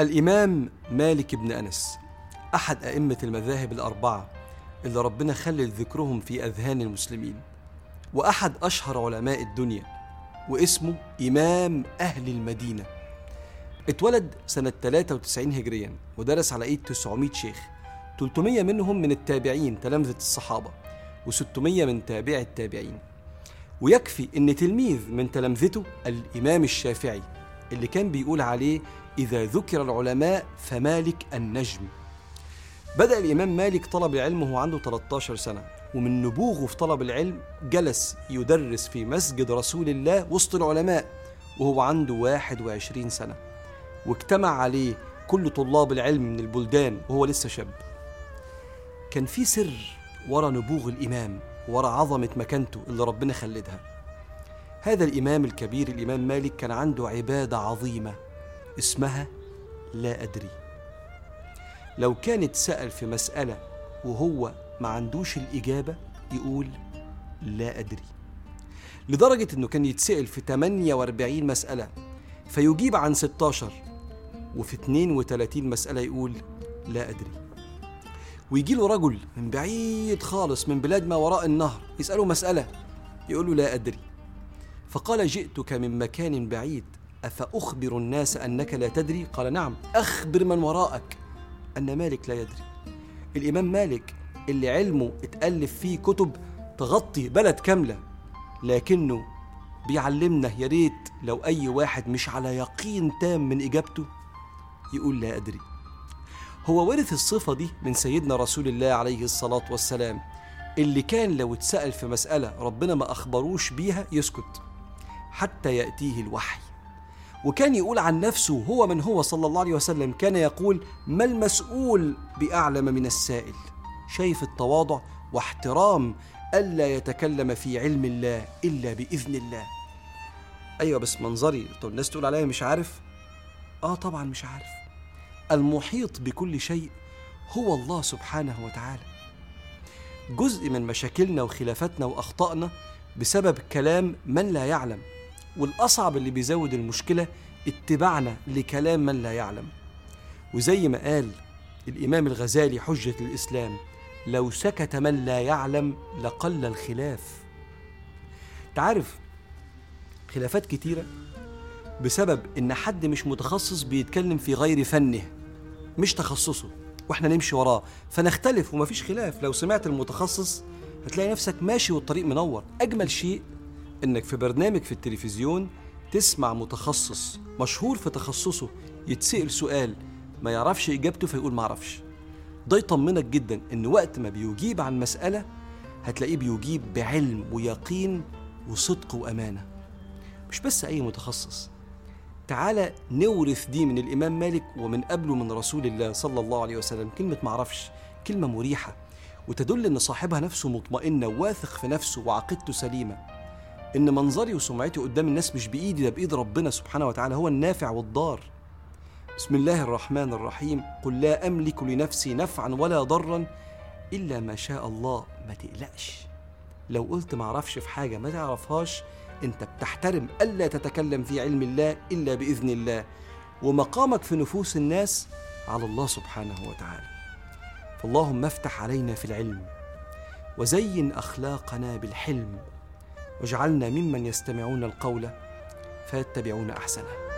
الإمام مالك بن أنس أحد أئمة المذاهب الأربعة اللي ربنا خلل ذكرهم في أذهان المسلمين وأحد أشهر علماء الدنيا واسمه إمام أهل المدينة. اتولد سنة 93 هجريا ودرس على إيد 900 شيخ 300 منهم من التابعين تلامذة الصحابة و600 من تابع التابعين. ويكفي إن تلميذ من تلامذته الإمام الشافعي اللي كان بيقول عليه إذا ذكر العلماء فمالك النجم. بدأ الإمام مالك طلب العلم وهو عنده 13 سنة ومن نبوغه في طلب العلم جلس يدرس في مسجد رسول الله وسط العلماء وهو عنده 21 سنة. واجتمع عليه كل طلاب العلم من البلدان وهو لسه شاب. كان في سر ورا نبوغ الإمام ورا عظمة مكانته اللي ربنا خلدها. هذا الإمام الكبير الإمام مالك كان عنده عبادة عظيمة. اسمها لا أدري. لو كانت سأل في مسألة وهو ما عندوش الإجابة يقول لا أدري. لدرجة أنه كان يتسأل في 48 مسألة فيجيب عن 16 وفي 32 مسألة يقول لا أدري. ويجي له رجل من بعيد خالص من بلاد ما وراء النهر يسأله مسألة يقول له لا أدري. فقال جئتك من مكان بعيد. أفأخبر الناس أنك لا تدري؟ قال نعم. أخبر من وراءك أن مالك لا يدري. الإمام مالك اللي علمه اتألف فيه كتب تغطي بلد كاملة لكنه بيعلمنا يا ريت لو أي واحد مش على يقين تام من إجابته يقول لا أدري. هو ورث الصفة دي من سيدنا رسول الله عليه الصلاة والسلام اللي كان لو اتسأل في مسألة ربنا ما أخبروش بيها يسكت حتى يأتيه الوحي. وكان يقول عن نفسه هو من هو صلى الله عليه وسلم كان يقول ما المسؤول بأعلم من السائل؟ شايف التواضع واحترام ألا يتكلم في علم الله إلا بإذن الله. أيوة بس منظري. طب الناس تقول عليا مش عارف؟ آه طبعا مش عارف. المحيط بكل شيء هو الله سبحانه وتعالى. جزء من مشاكلنا وخلافاتنا وأخطائنا بسبب كلام من لا يعلم. والأصعب اللي بيزود المشكلة اتباعنا لكلام من لا يعلم. وزي ما قال الإمام الغزالي حجة الإسلام لو سكت من لا يعلم لقل الخلاف. تعرف خلافات كتيرة بسبب إن حد مش متخصص بيتكلم في غير فنه مش تخصصه وإحنا نمشي وراه فنختلف ومفيش خلاف. لو سمعت المتخصص هتلاقي نفسك ماشي والطريق منور. أجمل شيء إنك في برنامج في التلفزيون تسمع متخصص مشهور في تخصصه يتسأل سؤال ما يعرفش إجابته فيقول ما أعرفش. ده يطمنك جدا إن وقت ما بيجيب عن مسألة هتلاقيه بيجيب بعلم ويقين وصدق وأمانة. مش بس أي متخصص. تعالى نورث دي من الإمام مالك ومن قبله من رسول الله صلى الله عليه وسلم. كلمة معرفش كلمة مريحة. وتدل إن صاحبها نفسه مطمئنة وواثق في نفسه وعقيدته سليمة. إن منظري وسمعتي قدام الناس مش بإيدي ده بإيد ربنا سبحانه وتعالى هو النافع والضار. بسم الله الرحمن الرحيم. قل لا أملك لنفسي نفعا ولا ضرا إلا ما شاء الله. ما تقلقش. لو قلت معرفش في حاجة ما تعرفهاش أنت بتحترم ألا تتكلم في علم الله إلا بإذن الله. ومقامك في نفوس الناس على الله سبحانه وتعالى. فاللهم افتح علينا في العلم وزين أخلاقنا بالحلم. واجعلنا ممن يستمعون القول فيتبعون أحسنه.